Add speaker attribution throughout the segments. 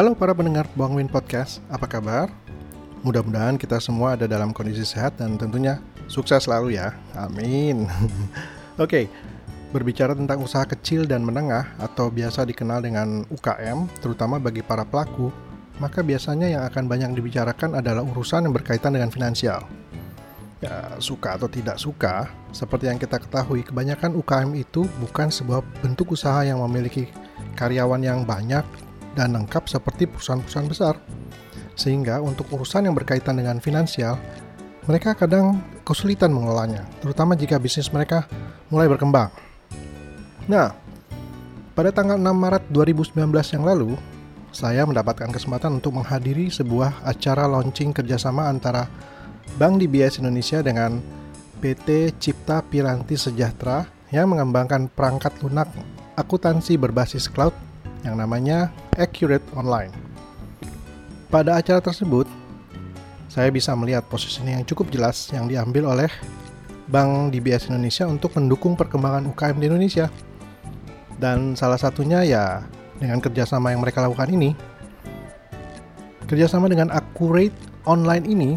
Speaker 1: Halo para pendengar Bang Win Podcast, apa kabar? Mudah-mudahan kita semua ada dalam kondisi sehat dan tentunya sukses selalu ya. Amin. Oke, berbicara tentang usaha kecil dan menengah atau biasa dikenal dengan UKM, terutama bagi para pelaku, maka biasanya yang akan banyak dibicarakan adalah urusan yang berkaitan dengan finansial. Ya, suka atau tidak suka, seperti yang kita ketahui, kebanyakan UKM itu bukan sebuah bentuk usaha yang memiliki karyawan yang banyak dan lengkap seperti perusahaan-perusahaan besar. Sehingga untuk urusan yang berkaitan dengan finansial, mereka kadang kesulitan mengelolanya, terutama jika bisnis mereka mulai berkembang. Nah, pada tanggal 6 Maret 2019 yang lalu, saya mendapatkan kesempatan untuk menghadiri sebuah acara launching kerjasama antara Bank DBS Indonesia dengan PT Cipta Piranti Sejahtera yang mengembangkan perangkat lunak akuntansi berbasis cloud yang namanya Accurate Online. Pada acara tersebut, saya bisa melihat posisi yang cukup jelas yang diambil oleh Bank DBS Indonesia untuk mendukung perkembangan UKM di Indonesia. Dan salah satunya ya dengan kerjasama yang mereka lakukan ini. Kerjasama dengan Accurate Online ini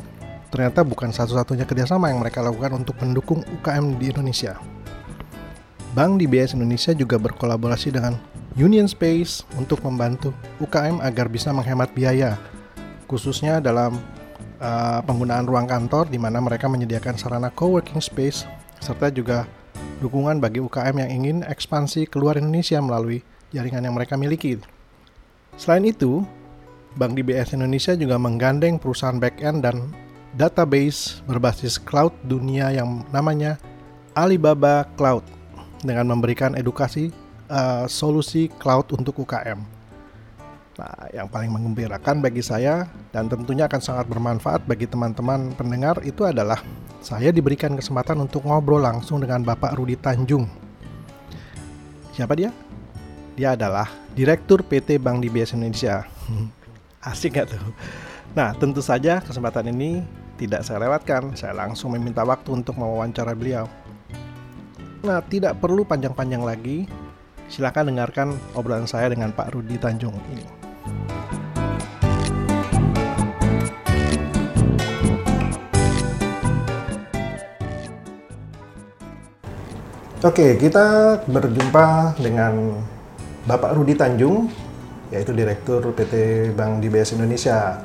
Speaker 1: ternyata bukan satu-satunya kerjasama yang mereka lakukan untuk mendukung UKM di Indonesia. Bank DBS Indonesia juga berkolaborasi dengan Union Space untuk membantu UKM agar bisa menghemat biaya, khususnya dalam uh, penggunaan ruang kantor di mana mereka menyediakan sarana co-working space serta juga dukungan bagi UKM yang ingin ekspansi keluar Indonesia melalui jaringan yang mereka miliki. Selain itu, Bank DBS Indonesia juga menggandeng perusahaan back-end dan database berbasis cloud dunia yang namanya Alibaba Cloud dengan memberikan edukasi uh, solusi cloud untuk UKM. Nah, yang paling mengembirakan bagi saya dan tentunya akan sangat bermanfaat bagi teman-teman pendengar itu adalah saya diberikan kesempatan untuk ngobrol langsung dengan Bapak Rudi Tanjung. Siapa dia? Dia adalah Direktur PT Bank DBS Indonesia. Asik gak tuh? Nah, tentu saja kesempatan ini tidak saya lewatkan. Saya langsung meminta waktu untuk mewawancara beliau. Nah, tidak perlu panjang-panjang lagi. Silakan dengarkan obrolan saya dengan Pak Rudi Tanjung ini. Oke, kita berjumpa dengan Bapak Rudi Tanjung, yaitu Direktur PT Bank DBS Indonesia.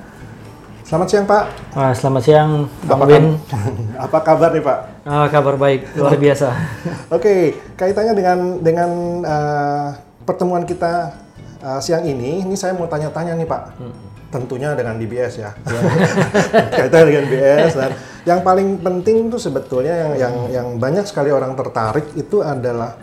Speaker 1: Selamat siang Pak.
Speaker 2: Wah, selamat siang Bang
Speaker 1: apa,
Speaker 2: Win.
Speaker 1: apa kabar nih Pak?
Speaker 2: Ah, kabar baik, luar biasa.
Speaker 1: Oke, kaitannya dengan dengan uh, pertemuan kita uh, siang ini, ini saya mau tanya-tanya nih Pak. Hmm. Tentunya dengan DBS ya. ya. kaitannya dengan DBS dan yang paling penting tuh sebetulnya yang yang yang banyak sekali orang tertarik itu adalah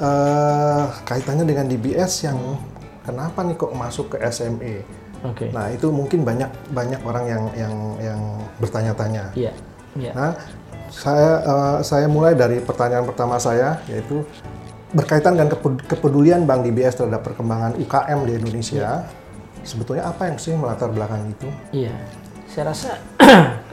Speaker 1: uh, kaitannya dengan DBS yang kenapa nih kok masuk ke SME?
Speaker 2: Okay.
Speaker 1: Nah itu mungkin banyak banyak orang yang yang yang bertanya-tanya.
Speaker 2: Iya. Yeah.
Speaker 1: Nah saya uh, saya mulai dari pertanyaan pertama saya yaitu berkaitan dengan kepedulian Bank DBS terhadap perkembangan UKM di Indonesia. Yeah. Sebetulnya apa yang sih melatar belakang itu?
Speaker 2: Iya, saya rasa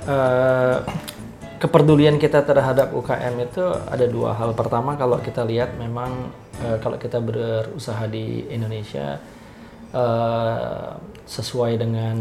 Speaker 2: uh, kepedulian kita terhadap UKM itu ada dua hal. Pertama kalau kita lihat memang uh, kalau kita berusaha di Indonesia uh, sesuai dengan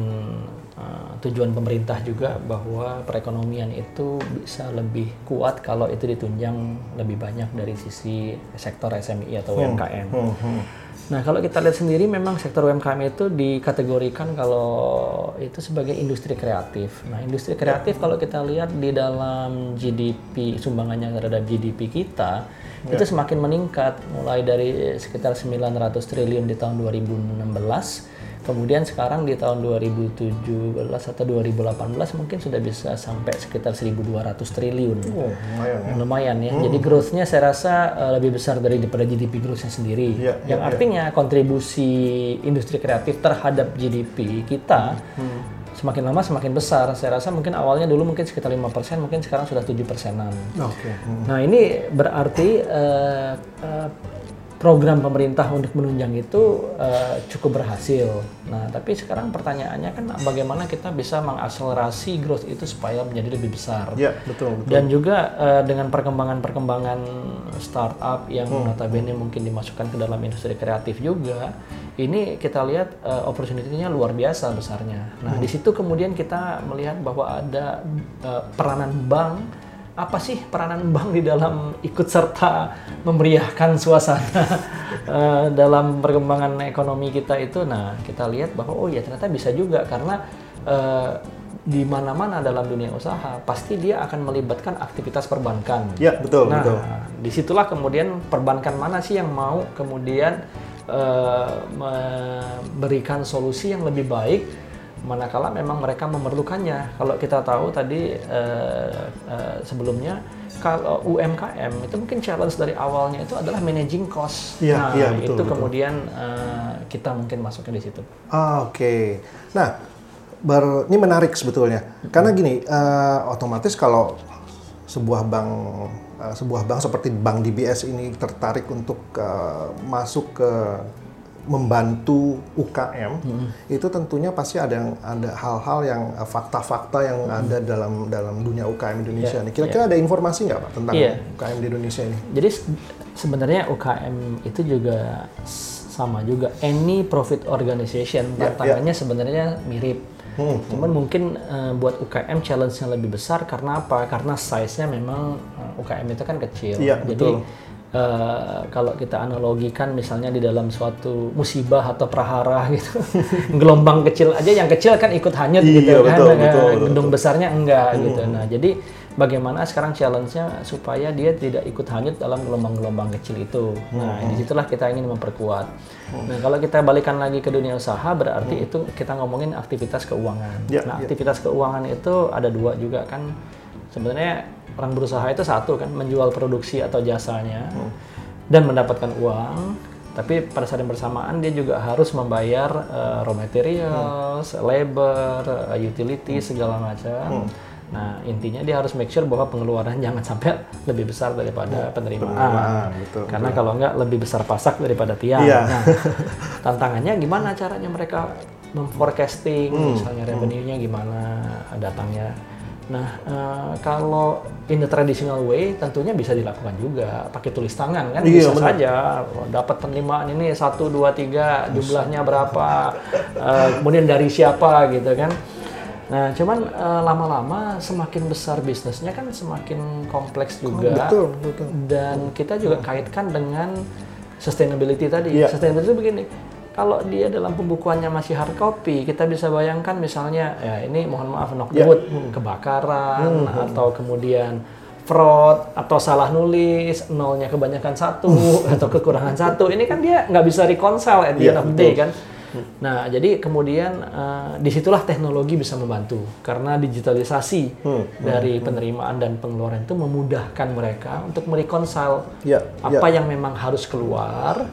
Speaker 2: uh, tujuan pemerintah juga bahwa perekonomian itu bisa lebih kuat kalau itu ditunjang lebih banyak dari sisi sektor SMI atau UMKM. Hmm. Hmm. Hmm. Nah, kalau kita lihat sendiri memang sektor UMKM itu dikategorikan kalau itu sebagai industri kreatif. Nah, industri kreatif kalau kita lihat di dalam GDP sumbangannya terhadap GDP kita yeah. itu semakin meningkat mulai dari sekitar 900 triliun di tahun 2016 Kemudian sekarang di tahun 2017 atau 2018 mungkin sudah bisa sampai sekitar 1.200 triliun.
Speaker 1: Oh, lumayan ya.
Speaker 2: Lumayan ya. Hmm. Jadi growth-nya saya rasa uh, lebih besar dari daripada GDP growth-nya sendiri. Ya, Yang ya, artinya ya. kontribusi industri kreatif terhadap GDP kita hmm. Semakin lama semakin besar. Saya rasa mungkin awalnya dulu mungkin sekitar 5%, mungkin sekarang sudah 7 persenan.
Speaker 1: Oke. Okay. Hmm.
Speaker 2: Nah, ini berarti uh, uh, program pemerintah untuk menunjang itu uh, cukup berhasil. Nah, tapi sekarang pertanyaannya kan bagaimana kita bisa mengakselerasi growth itu supaya menjadi lebih besar.
Speaker 1: Ya, betul, betul.
Speaker 2: Dan juga uh, dengan perkembangan-perkembangan startup yang hmm. notabene mungkin dimasukkan ke dalam industri kreatif juga, ini kita lihat uh, opportunity-nya luar biasa besarnya. Nah, hmm. di situ kemudian kita melihat bahwa ada uh, peranan bank apa sih peranan bank di dalam ikut serta memeriahkan suasana uh, dalam perkembangan ekonomi kita itu nah kita lihat bahwa oh ya ternyata bisa juga karena uh, di mana-mana dalam dunia usaha pasti dia akan melibatkan aktivitas perbankan.
Speaker 1: Ya betul
Speaker 2: nah,
Speaker 1: betul.
Speaker 2: di situlah kemudian perbankan mana sih yang mau kemudian uh, memberikan solusi yang lebih baik manakala memang mereka memerlukannya. Kalau kita tahu tadi uh, uh, sebelumnya kalau UMKM itu mungkin challenge dari awalnya itu adalah managing cost.
Speaker 1: Ya,
Speaker 2: nah,
Speaker 1: ya, betul,
Speaker 2: itu
Speaker 1: betul.
Speaker 2: kemudian uh, kita mungkin masuknya di situ.
Speaker 1: Ah, Oke. Okay. Nah, ber, ini menarik sebetulnya. Karena gini, uh, otomatis kalau sebuah bank uh, sebuah bank seperti Bank DBS ini tertarik untuk uh, masuk ke membantu UKM hmm. itu tentunya pasti ada yang ada hal-hal yang eh, fakta-fakta yang hmm. ada dalam dalam dunia UKM Indonesia yeah, nih. Kira-kira yeah. ada informasi nggak pak tentang yeah. UKM di Indonesia ini?
Speaker 2: Jadi sebenarnya UKM itu juga sama juga any profit organization tantangannya yeah. sebenarnya mirip. Hmm, Cuman hmm. mungkin uh, buat UKM challenge-nya lebih besar karena apa? Karena size-nya memang uh, eh, UKM itu kan kecil.
Speaker 1: Yeah,
Speaker 2: Jadi betul uh, kalau kita analogikan misalnya di dalam suatu musibah atau prahara gitu gelombang kecil aja yang kecil kan ikut hanyut
Speaker 1: iya,
Speaker 2: gitu kan
Speaker 1: betul, betul,
Speaker 2: gedung
Speaker 1: betul.
Speaker 2: besarnya enggak hmm. gitu nah jadi bagaimana sekarang challenge-nya supaya dia tidak ikut hanyut dalam gelombang-gelombang kecil itu nah hmm. di situlah kita ingin memperkuat hmm. nah kalau kita balikan lagi ke dunia usaha berarti hmm. itu kita ngomongin aktivitas keuangan ya, nah ya. aktivitas keuangan itu ada dua juga kan sebenarnya orang berusaha itu satu kan menjual produksi atau jasanya hmm. dan mendapatkan uang tapi pada saat yang bersamaan dia juga harus membayar uh, raw materials, hmm. labor, uh, utility hmm. segala macam. Hmm. Nah intinya dia harus make sure bahwa pengeluaran jangan sampai lebih besar daripada hmm. penerimaan. penerimaan betul, Karena betul. kalau enggak lebih besar pasak daripada tiang. Yeah. Nah, tantangannya gimana caranya mereka memforecasting hmm. misalnya hmm. revenue-nya gimana datangnya Nah, uh, kalau in the traditional way tentunya bisa dilakukan juga pakai tulis tangan kan iya, bisa bener. saja dapat penerimaan ini satu dua tiga jumlahnya berapa uh, kemudian dari siapa gitu kan. Nah, cuman uh, lama-lama semakin besar bisnisnya kan semakin kompleks juga.
Speaker 1: Betul, betul.
Speaker 2: Dan kita juga kaitkan dengan sustainability tadi. Yeah. Sustainability begini kalau dia dalam pembukuannya masih hard copy, kita bisa bayangkan misalnya ya ini mohon maaf knock yeah. kebakaran hmm. atau kemudian fraud atau salah nulis, nolnya kebanyakan satu atau kekurangan satu. Ini kan dia nggak bisa reconcile at the yeah, end of the day kan. Nah, jadi kemudian uh, di situlah teknologi bisa membantu karena digitalisasi hmm, dari hmm, penerimaan dan pengeluaran itu memudahkan mereka untuk mereconcile yeah, apa yeah. yang memang harus keluar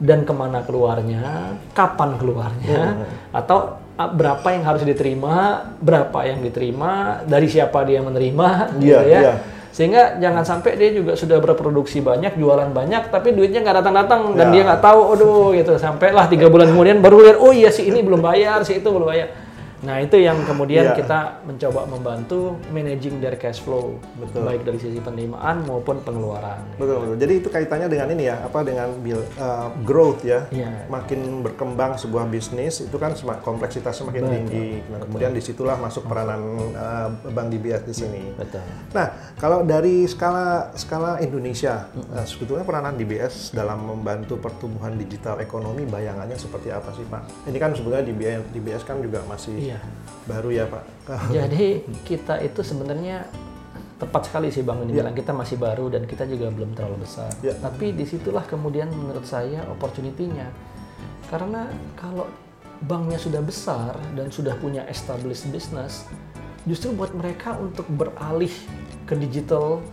Speaker 2: dan ke mana keluarnya, kapan keluarnya, hmm. atau berapa yang harus diterima, berapa yang diterima, dari siapa dia menerima, yeah, gitu ya. Yeah. Sehingga jangan sampai dia juga sudah berproduksi banyak, jualan banyak, tapi duitnya nggak datang-datang dan yeah. dia nggak tahu, aduh gitu. Sampailah tiga bulan kemudian baru lihat, oh iya si ini belum bayar, si itu belum bayar Nah itu yang kemudian yeah. kita mencoba membantu managing their cash flow, betul. baik dari sisi penerimaan maupun pengeluaran.
Speaker 1: Betul betul. Jadi itu kaitannya dengan ini ya, apa dengan build, uh, growth ya. Yeah. Makin berkembang sebuah bisnis itu kan kompleksitasnya makin betul. tinggi. Nah kemudian di situlah masuk peranan uh, Bank DBS di sini.
Speaker 2: Betul.
Speaker 1: Nah kalau dari skala skala Indonesia, uh, sebetulnya peranan DBS dalam membantu pertumbuhan digital ekonomi bayangannya seperti apa sih Pak? Ini kan sebetulnya DBS, DBS kan juga masih Iya. Baru ya Pak.
Speaker 2: Jadi kita itu sebenarnya tepat sekali sih Bang ini ya. bilang kita masih baru dan kita juga belum terlalu besar. Ya. Tapi di situlah kemudian menurut saya opportunity-nya. Karena kalau banknya sudah besar dan sudah punya established business, justru buat mereka untuk beralih ke digital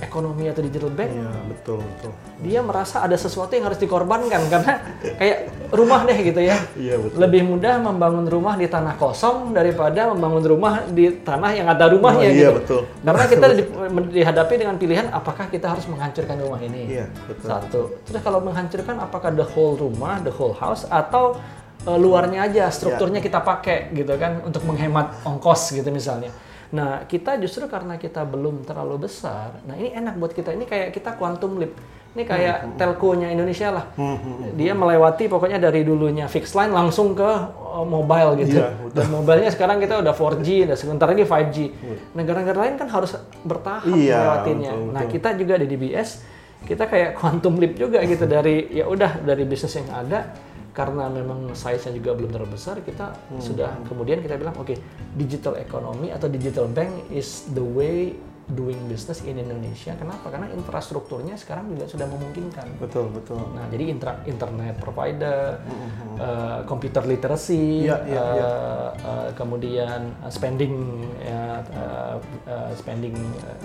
Speaker 2: ekonomi atau digital bank.
Speaker 1: Iya, betul, betul.
Speaker 2: Dia merasa ada sesuatu yang harus dikorbankan karena kayak rumah deh gitu ya.
Speaker 1: Iya, betul.
Speaker 2: Lebih mudah membangun rumah di tanah kosong daripada membangun rumah di tanah yang ada rumahnya
Speaker 1: Oh, iya,
Speaker 2: gitu.
Speaker 1: betul.
Speaker 2: Karena kita di- dihadapi dengan pilihan apakah kita harus menghancurkan rumah ini.
Speaker 1: Iya, betul.
Speaker 2: Satu. Terus kalau menghancurkan apakah the whole rumah, the whole house atau eh, luarnya aja strukturnya kita pakai gitu kan untuk menghemat ongkos gitu misalnya. Nah, kita justru karena kita belum terlalu besar. Nah, ini enak buat kita. Ini kayak kita quantum leap. Ini
Speaker 1: Hmm,
Speaker 2: kayak telkonya Indonesia lah. Dia melewati pokoknya dari dulunya fixed line langsung ke eh, mobile gitu.
Speaker 1: Iya,
Speaker 2: Dan mobilenya sekarang kita udah 4G, dan sebentar lagi 5G. Negara-negara lain kan harus bertahap
Speaker 1: Iya,
Speaker 2: melewatinya.
Speaker 1: betul,
Speaker 2: Nah, kita juga di DBS kita kayak quantum leap juga gitu dari ya udah dari bisnis yang ada karena memang size-nya juga belum terlalu besar kita
Speaker 1: Hmm.
Speaker 2: sudah kemudian kita bilang oke digital economy atau digital bank is the way doing business in Indonesia kenapa karena infrastrukturnya sekarang juga sudah memungkinkan
Speaker 1: Betul, betul.
Speaker 2: Nah, jadi intra- internet provider, eh, computer literacy,
Speaker 1: Iya, iya,
Speaker 2: eh,
Speaker 1: iya.
Speaker 2: eh, kemudian eh, spending ya, eh, eh, spending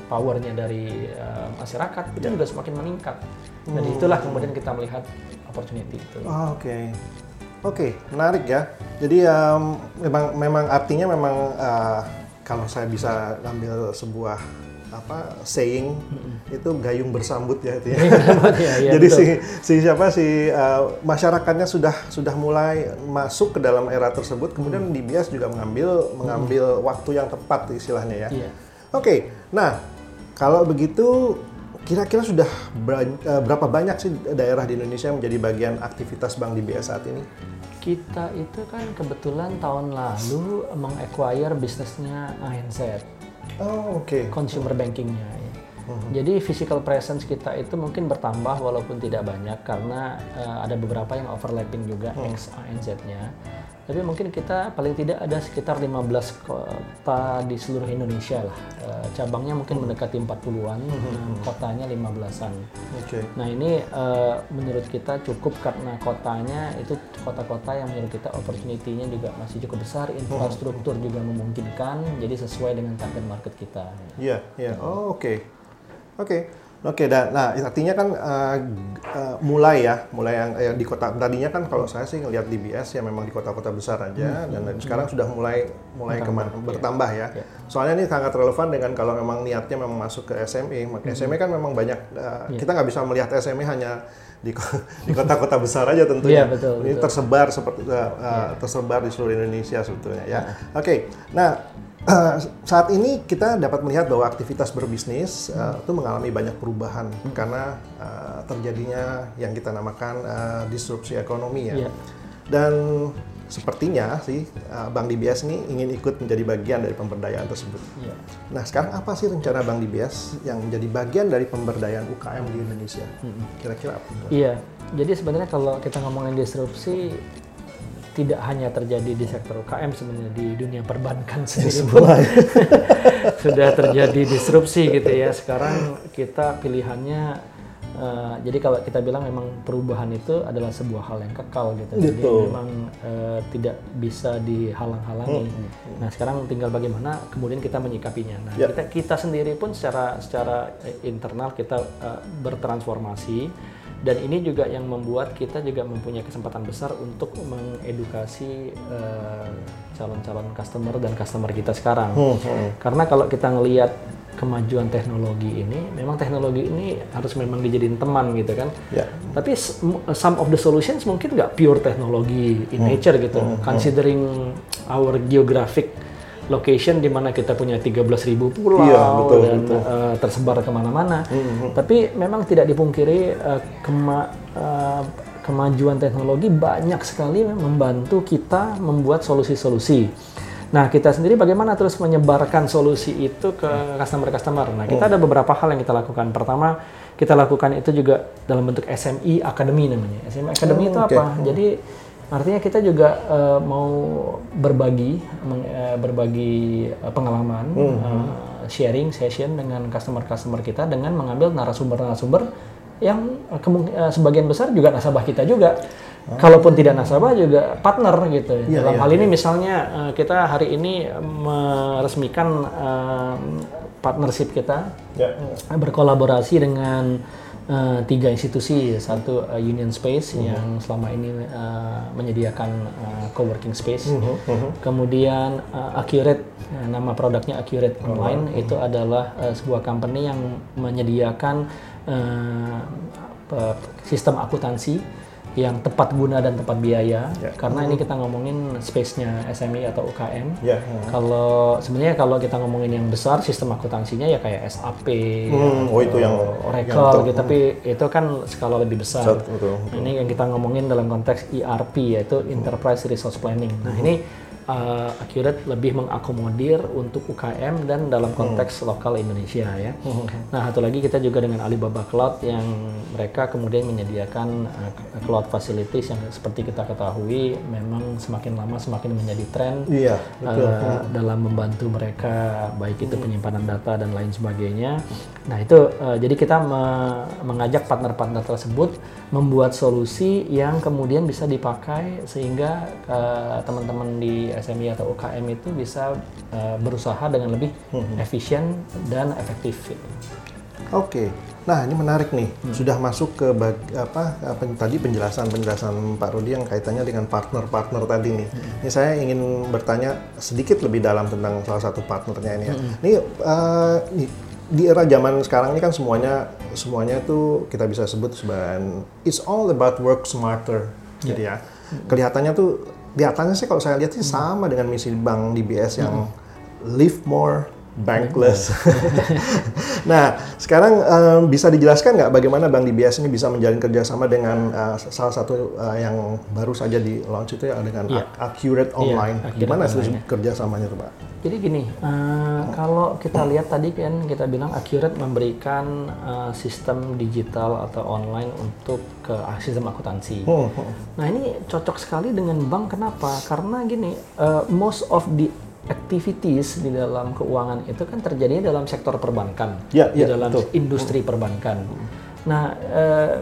Speaker 2: powernya dari eh, masyarakat itu juga semakin meningkat. Dan itulah kemudian kita melihat opportunity itu.
Speaker 1: Ah, Oke, oke, menarik ya. Jadi em, memang memang artinya memang eh, kalau saya bisa ambil sebuah apa saying itu gayung bersambut ya itu ya.
Speaker 2: Iya, iya,
Speaker 1: Jadi
Speaker 2: betul.
Speaker 1: si si siapa si eh, masyarakatnya sudah sudah mulai masuk ke dalam era tersebut, kemudian di bias juga mengambil mengambil waktu yang tepat istilahnya ya.
Speaker 2: Iya.
Speaker 1: Oke, nah kalau begitu kira-kira sudah eh, berapa banyak sih daerah di Indonesia yang menjadi bagian aktivitas Bank DBS saat ini?
Speaker 2: Kita itu kan kebetulan tahun lalu meng-acquire bisnisnya ANZ.
Speaker 1: Oh, oke.
Speaker 2: consumer bankingnya. ya.
Speaker 1: Mhm.
Speaker 2: Jadi physical presence kita itu mungkin bertambah walaupun tidak banyak karena eh, ada beberapa yang overlapping juga
Speaker 1: Mhm.
Speaker 2: ex ANZ-nya. Tapi mungkin kita paling tidak ada sekitar 15 kota di seluruh Indonesia lah. Eh, cabangnya mungkin mendekati 40-an,
Speaker 1: Mhm.
Speaker 2: nah, kotanya 15-an.
Speaker 1: Oke.
Speaker 2: Nah ini eh, menurut kita cukup karena kotanya itu kota-kota yang menurut kita opportunity-nya juga masih cukup besar, infrastruktur juga memungkinkan, jadi sesuai dengan target market kita.
Speaker 1: Iya, iya. Oh, oke. Oke. Oke, dan nah artinya kan eh, eh, mulai ya, mulai yang, yang di kota tadinya kan kalau saya sih ngelihat DBS ya memang di kota-kota besar aja dan sekarang sudah mulai mulai ke mana bertambah ya.
Speaker 2: Iya.
Speaker 1: Soalnya ini sangat relevan dengan kalau memang niatnya memang masuk ke SME, maka SME kan memang banyak eh, kita nggak bisa melihat SME hanya di ko- di kota-kota besar aja tentunya.
Speaker 2: Iya, betul,
Speaker 1: Ini
Speaker 2: betul.
Speaker 1: tersebar seperti eh, eh, tersebar di seluruh Indonesia sebetulnya ya. Oke. Nah, eh, saat ini kita dapat melihat bahwa aktivitas berbisnis eh, itu mengalami banyak perubahan karena eh, terjadinya yang kita namakan eh, disrupsi ekonomi ya.
Speaker 2: Iya.
Speaker 1: Dan sepertinya sih eh, Bank DBS ini ingin ikut menjadi bagian dari pemberdayaan tersebut.
Speaker 2: Iya.
Speaker 1: Nah, sekarang apa sih rencana Bank DBS yang menjadi bagian dari pemberdayaan UKM di Indonesia? Kira-kira apa?
Speaker 2: Iya, jadi sebenarnya kalau kita ngomongin disrupsi tidak hanya terjadi di sektor UKM sebenarnya di dunia perbankan sendiri pun sudah terjadi disrupsi gitu ya. Sekarang kita pilihannya eh, jadi kalau kita bilang memang perubahan itu adalah sebuah hal yang kekal gitu. Jadi
Speaker 1: Betul.
Speaker 2: memang eh, tidak bisa dihalang-halangi. Nah, sekarang tinggal bagaimana kemudian kita menyikapinya. Nah,
Speaker 1: Ya.
Speaker 2: kita kita sendiri pun secara secara eh, internal kita eh, bertransformasi dan ini juga yang membuat kita juga mempunyai kesempatan besar untuk mengedukasi eh, calon-calon customer dan customer kita sekarang. Karena kalau kita ngelihat kemajuan teknologi ini, memang teknologi ini harus memang dijadiin teman gitu kan.
Speaker 1: Ya.
Speaker 2: Tapi m- some of the solutions mungkin nggak pure teknologi in nature gitu. Considering our geographic location di mana kita punya 13.000 pulau
Speaker 1: Iya, betul,
Speaker 2: dan
Speaker 1: betul.
Speaker 2: eh, tersebar ke mana-mana. Tapi memang tidak dipungkiri eh, kema- eh, kemajuan teknologi banyak sekali membantu kita membuat solusi-solusi. Nah, kita sendiri bagaimana terus menyebarkan solusi itu ke customer-customer. Nah, kita ada beberapa hal yang kita lakukan. Pertama, kita lakukan itu juga dalam bentuk SME Academy namanya. SME Academy
Speaker 1: Oh,
Speaker 2: itu
Speaker 1: oke.
Speaker 2: apa? Jadi artinya kita juga eh, mau berbagi meng- eh, berbagi eh, pengalaman, eh, sharing session dengan customer-customer kita dengan mengambil narasumber-narasumber yang eh, sebagian besar juga nasabah kita juga. Kalaupun tidak nasabah juga partner gitu.
Speaker 1: Iya,
Speaker 2: Dalam
Speaker 1: iya,
Speaker 2: hal ini misalnya eh, kita hari ini meresmikan partnership kita
Speaker 1: Ya.
Speaker 2: berkolaborasi dengan uh, tiga institusi, satu uh, Union Space yang selama ini uh, menyediakan uh, co-working space, kemudian uh, Accurate, uh, nama produknya Accurate Online itu adalah uh, sebuah company yang menyediakan uh, sistem akuntansi yang tepat guna dan tepat biaya.
Speaker 1: Ya.
Speaker 2: Karena ini kita ngomongin space-nya SME atau UKM.
Speaker 1: Ya.
Speaker 2: Kalau sebenarnya kalau kita ngomongin yang besar sistem akuntansinya ya kayak SAP,
Speaker 1: Hmm, oh itu yang
Speaker 2: Oracle
Speaker 1: yang ter-
Speaker 2: gitu, tapi itu kan skala lebih besar.
Speaker 1: Betul, betul.
Speaker 2: Ini yang kita ngomongin dalam konteks ERP yaitu Enterprise Resource Planning. Nah ini uh, Accurate lebih mengakomodir untuk UKM dan dalam konteks lokal Indonesia ya. Nah satu lagi kita juga dengan Alibaba Cloud yang mereka kemudian menyediakan uh, cloud facilities yang seperti kita ketahui memang semakin lama semakin menjadi tren
Speaker 1: Iya, betul.
Speaker 2: uh, dalam membantu mereka baik itu penyimpanan data dan lain sebagainya. Nah itu uh, jadi kita me- mengajak partner-partner tersebut membuat solusi yang kemudian bisa dipakai sehingga uh, teman-teman di SME atau UKM itu bisa uh, berusaha dengan lebih efisien dan efektif.
Speaker 1: Oke. Nah, ini menarik nih. Sudah masuk ke bag- apa, apa tadi penjelasan-penjelasan Pak Rudi yang kaitannya dengan partner-partner tadi nih. Ini saya ingin bertanya sedikit lebih dalam tentang salah satu partnernya ini ya. Ini eh, di, era zaman sekarang ini kan semuanya semuanya tuh kita bisa sebut sebagai it's all about work smarter gitu ya. Kelihatannya tuh di atasnya sih kalau saya lihat sih sama dengan misi Bank DBS yang live more bankless. nah, sekarang em, bisa dijelaskan nggak bagaimana Bank DBS ini bisa menjalin kerjasama dengan eh, salah satu eh, yang baru saja di launch itu ya dengan
Speaker 2: Iya.
Speaker 1: Ac- Accurate Online.
Speaker 2: Accurate
Speaker 1: Gimana sih kerjasamanya tuh Pak?
Speaker 2: Jadi gini, eh, kalau kita lihat tadi kan kita bilang Accurate memberikan eh, sistem digital atau online untuk ke ah, sistem akuntansi.
Speaker 1: Hmm, hmm.
Speaker 2: Nah ini cocok sekali dengan bank kenapa? Karena gini, eh, most of the activities di dalam keuangan itu kan terjadinya dalam sektor perbankan,
Speaker 1: Ya,
Speaker 2: di
Speaker 1: ya,
Speaker 2: dalam
Speaker 1: betul.
Speaker 2: industri perbankan. Nah eh,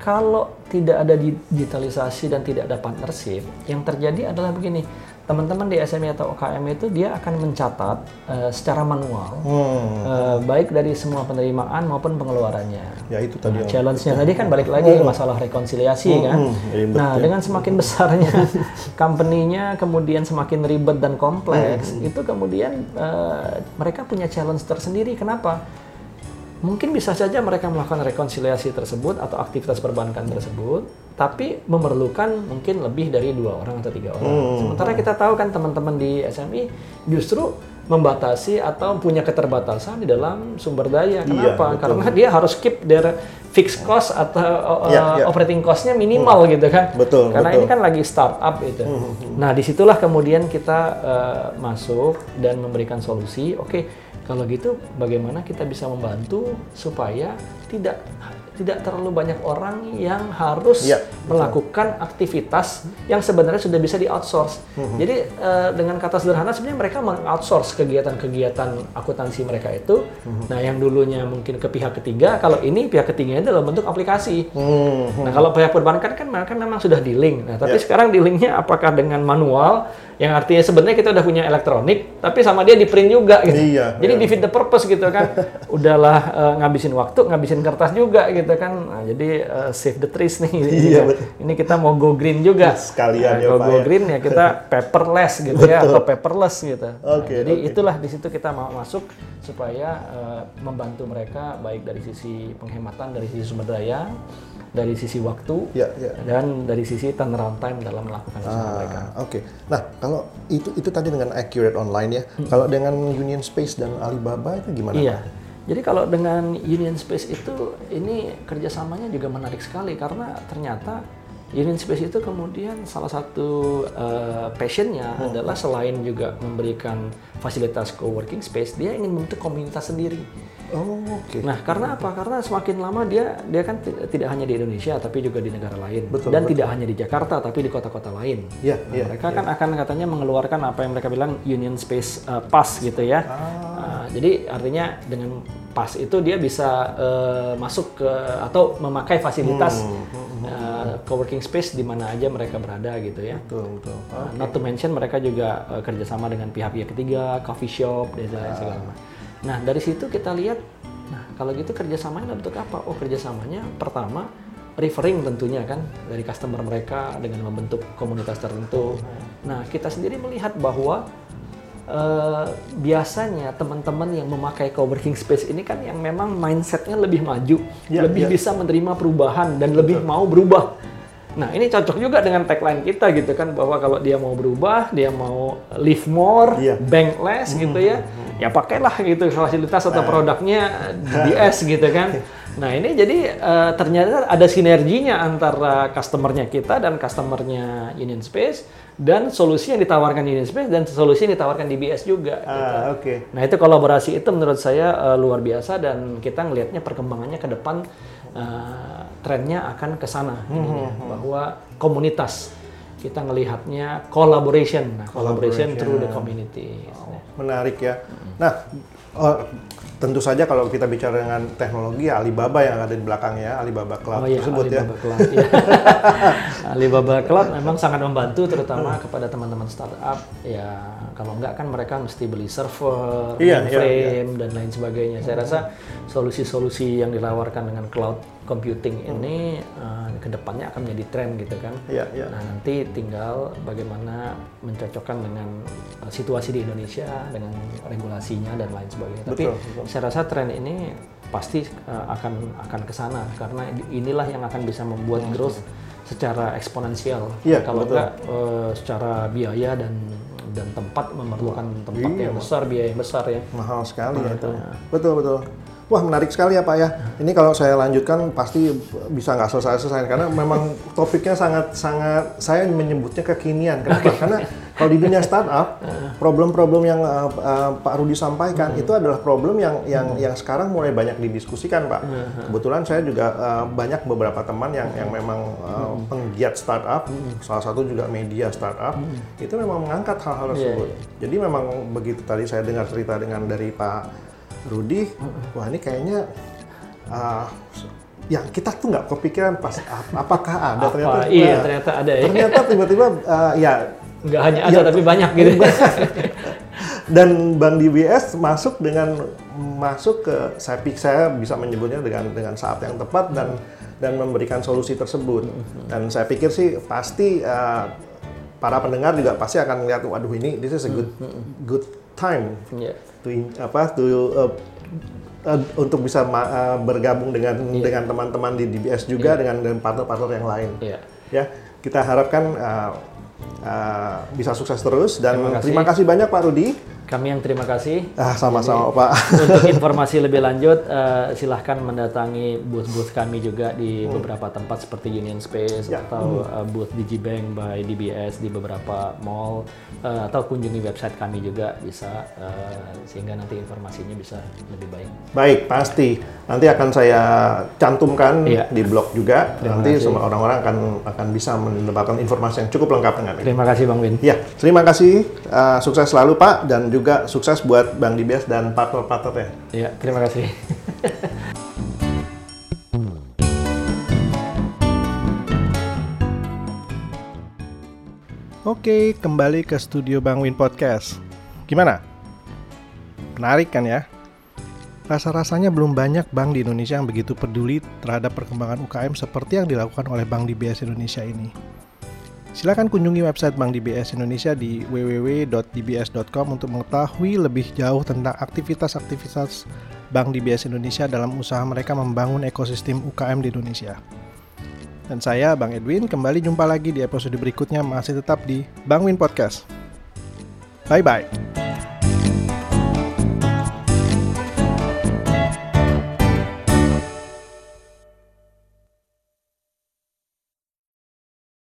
Speaker 2: kalau tidak ada digitalisasi dan tidak ada partnership, yang terjadi adalah begini, teman-teman di SME atau UKM itu dia akan mencatat eh, secara manual,
Speaker 1: Hmm.
Speaker 2: eh, baik dari semua penerimaan maupun pengeluarannya.
Speaker 1: Ya itu tadi.
Speaker 2: Nah, challenge-nya tadi kan balik lagi masalah rekonsiliasi kan.
Speaker 1: hmm, ribet
Speaker 2: Nah,
Speaker 1: ya.
Speaker 2: dengan semakin besarnya company-nya kemudian semakin ribet dan kompleks,
Speaker 1: Hmm,
Speaker 2: itu kemudian eh, mereka punya challenge tersendiri. Kenapa? Mungkin bisa saja mereka melakukan rekonsiliasi tersebut atau aktivitas perbankan tersebut, tapi memerlukan mungkin lebih dari dua orang atau tiga orang.
Speaker 1: Hmm.
Speaker 2: Sementara kita tahu kan teman-teman di SMI justru membatasi atau punya keterbatasan di dalam sumber daya.
Speaker 1: Iya,
Speaker 2: Kenapa?
Speaker 1: betul.
Speaker 2: Karena dia harus keep their fixed cost atau uh,
Speaker 1: Iya, iya.
Speaker 2: operating cost-nya minimal gitu kan.
Speaker 1: Betul,
Speaker 2: Karena
Speaker 1: betul.
Speaker 2: ini kan lagi startup itu. Nah, di situlah kemudian kita uh, masuk dan memberikan solusi. Oke, kalau gitu bagaimana kita bisa membantu supaya tidak tidak terlalu banyak orang yang harus
Speaker 1: Iya,
Speaker 2: melakukan aktivitas yang sebenarnya sudah bisa di outsource. Jadi eh, dengan kata sederhana sebenarnya mereka meng-outsource kegiatan-kegiatan akuntansi mereka itu. Nah, yang dulunya mungkin ke pihak ketiga, kalau ini pihak ketiganya dalam bentuk aplikasi.
Speaker 1: Hmm.
Speaker 2: Nah, kalau pihak perbankan kan mereka memang sudah di link. Nah, tapi
Speaker 1: Ya.
Speaker 2: sekarang di linknya apakah dengan manual yang artinya sebenarnya kita udah punya elektronik, tapi sama dia di print juga gitu.
Speaker 1: Iya,
Speaker 2: Jadi
Speaker 1: iya.
Speaker 2: defeat the purpose gitu kan. Udahlah eh, ngabisin waktu, ngabisin kertas juga gitu kan. Nah, jadi eh, save the trees nih.
Speaker 1: Iya, betul.
Speaker 2: Ini kita mau go green juga.
Speaker 1: Sekalian ya,
Speaker 2: Nah,
Speaker 1: Pak,
Speaker 2: go
Speaker 1: ya.
Speaker 2: green ya kita paperless gitu ya atau paperless gitu. Nah,
Speaker 1: Oke,
Speaker 2: jadi
Speaker 1: oke.
Speaker 2: itulah di situ kita mau masuk supaya eh, membantu mereka baik dari sisi penghematan dari sisi sumber daya, dari sisi waktu,
Speaker 1: Ya, ya.
Speaker 2: dan dari sisi turnaround time dalam melakukan usaha mereka.
Speaker 1: Ah, Oke. Nah, kalau itu itu tadi dengan Accurate Online ya. Kalau dengan Union Space dan Alibaba itu gimana?
Speaker 2: Hmm. Iya. Jadi kalau dengan Union Space itu ini kerjasamanya juga menarik sekali karena ternyata Union Space itu kemudian salah satu eh, passionnya adalah selain juga memberikan fasilitas co-working space, dia ingin membentuk komunitas sendiri.
Speaker 1: Oh, oke.
Speaker 2: Nah, karena apa? Karena semakin lama dia dia kan ti- tidak hanya di Indonesia tapi juga di negara lain
Speaker 1: Betul,
Speaker 2: dan
Speaker 1: betul.
Speaker 2: tidak hanya di Jakarta tapi di kota-kota lain.
Speaker 1: Iya,
Speaker 2: Nah,
Speaker 1: iya,
Speaker 2: mereka kan akan katanya mengeluarkan apa yang mereka bilang Union Space uh, Pass gitu ya.
Speaker 1: Ah.
Speaker 2: Jadi artinya dengan pass itu dia bisa uh, masuk ke atau memakai fasilitas
Speaker 1: Hmm,
Speaker 2: uh, coworking space di mana aja mereka berada gitu ya.
Speaker 1: Betul, betul.
Speaker 2: Uh, Not to mention mereka juga uh, kerjasama dengan pihak-pihak ketiga, coffee shop dan lain segala macam. Nah dari situ kita lihat, nah kalau gitu kerjasamanya bentuk apa? Oh kerjasamanya pertama referring tentunya kan dari customer mereka dengan membentuk komunitas tertentu. Nah kita sendiri melihat bahwa uh, biasanya teman-teman yang memakai coworking space ini kan yang memang mindsetnya lebih maju,
Speaker 1: Ya,
Speaker 2: lebih
Speaker 1: ya.
Speaker 2: bisa menerima perubahan dan lebih mau berubah. Nah ini cocok juga dengan tagline kita gitu kan bahwa kalau dia mau berubah, dia mau live more,
Speaker 1: Iya.
Speaker 2: bank less gitu ya, ya pakailah gitu fasilitas atau produknya DBS gitu kan. Nah ini jadi eh, ternyata ada sinerginya antara customernya kita dan customernya Union Space dan solusi yang ditawarkan Union Space dan solusi yang ditawarkan DBS juga. gitu.
Speaker 1: Ah, oke.
Speaker 2: Nah itu kolaborasi itu menurut saya eh, luar biasa dan kita ngelihatnya perkembangannya ke depan eh, trennya akan ke sana ininya, bahwa komunitas kita ngelihatnya collaboration, nah, collaboration through the community.
Speaker 1: Menarik ya. Nah, oh, tentu saja kalau kita bicara dengan teknologi ya Alibaba yang ada di belakangnya, Alibaba Cloud
Speaker 2: Oh iya,
Speaker 1: tersebut ya.
Speaker 2: Alibaba Cloud. iya. Alibaba Cloud memang sangat membantu terutama kepada teman-teman startup. Ya kalau enggak kan mereka mesti beli server,
Speaker 1: Iya, iya,
Speaker 2: mainframe dan lain sebagainya. Saya rasa solusi-solusi yang ditawarkan dengan cloud computing ini eh, ke depannya akan menjadi tren gitu kan.
Speaker 1: Iya, iya.
Speaker 2: Nah, nanti tinggal bagaimana mencocokkan dengan uh, situasi di Indonesia dengan regulasinya dan lain sebagainya. Tapi
Speaker 1: Betul, betul.
Speaker 2: saya rasa tren ini pasti uh, akan akan ke sana karena inilah yang akan bisa membuat growth secara eksponensial.
Speaker 1: Hmm. Iya,
Speaker 2: Kalau
Speaker 1: betul.
Speaker 2: enggak uh, secara biaya dan dan tempat memerlukan tempat
Speaker 1: Iya,
Speaker 2: yang besar, biaya yang besar ya.
Speaker 1: Mahal sekali ya itu. Betul betul. Wah menarik sekali ya Pak ya. Ini kalau saya lanjutkan pasti bisa nggak selesai-selesai. Karena memang topiknya sangat sangat saya menyebutnya kekinian. Kenapa? Karena kalau di dunia startup problem-problem yang uh, uh, Pak Rudi sampaikan itu adalah problem yang yang yang sekarang mulai banyak didiskusikan Pak. Kebetulan saya juga uh, banyak beberapa teman yang yang memang uh, penggiat startup, salah satu juga media startup. Itu memang mengangkat hal-hal
Speaker 2: Iya,
Speaker 1: tersebut. Jadi memang begitu tadi saya dengar cerita dengan dari Pak Rudi, wah ini kayaknya uh, yang kita tuh nggak kepikiran pas ap- apakah ada
Speaker 2: Apa?
Speaker 1: ternyata
Speaker 2: Iya,
Speaker 1: nah,
Speaker 2: ternyata ada ya.
Speaker 1: ternyata tiba-tiba uh, ya
Speaker 2: Nggak hanya ada
Speaker 1: Ya.
Speaker 2: tapi banyak gitu.
Speaker 1: dan Bank DBS masuk dengan masuk ke saya pik saya bisa menyebutnya dengan dengan saat yang tepat dan dan memberikan solusi tersebut dan saya pikir sih pasti uh, para pendengar juga pasti akan melihat waduh ini this is a good good time
Speaker 2: Iya.
Speaker 1: To apa to uh, uh, untuk bisa ma- uh, bergabung dengan dengan teman-teman di DBS juga dengan dengan partner-partner yang lain
Speaker 2: Iya.
Speaker 1: ya kita harapkan uh, uh, bisa sukses terus dan
Speaker 2: Terima kasih.
Speaker 1: terima kasih banyak Pak Rudi
Speaker 2: Kami yang terima kasih.
Speaker 1: ah sama-sama Pak
Speaker 2: Untuk informasi lebih lanjut, eh, silahkan mendatangi booth-booth kami juga di beberapa tempat seperti Union Space
Speaker 1: Ya.
Speaker 2: atau eh, booth Digibank by DBS di beberapa mall eh, atau kunjungi website kami juga bisa eh, sehingga nanti informasinya bisa lebih baik.
Speaker 1: baik pasti nanti akan saya cantumkan
Speaker 2: Iya.
Speaker 1: di blog juga
Speaker 2: Terima
Speaker 1: nanti
Speaker 2: kasih.
Speaker 1: semua orang-orang akan akan bisa mendapatkan informasi yang cukup lengkap dengan ini
Speaker 2: Terima kasih Bang Win.
Speaker 1: ya terima kasih uh, sukses selalu Pak dan juga sukses buat Bank DBS dan partner-partnernya
Speaker 2: Ya, terima kasih.
Speaker 1: Oke, kembali ke studio Bang Win Podcast. Gimana? Menarik kan ya? Rasa-rasanya belum banyak bank di Indonesia yang begitu peduli terhadap perkembangan UKM seperti yang dilakukan oleh Bank DBS Indonesia ini. Silakan kunjungi website Bank DBS Indonesia di www.dbs.com untuk mengetahui lebih jauh tentang aktivitas-aktivitas Bank DBS Indonesia dalam usaha mereka membangun ekosistem UKM di Indonesia. Dan saya, Bang Edwin, kembali jumpa lagi di episode berikutnya masih tetap di Bang Win Podcast. Bye-bye.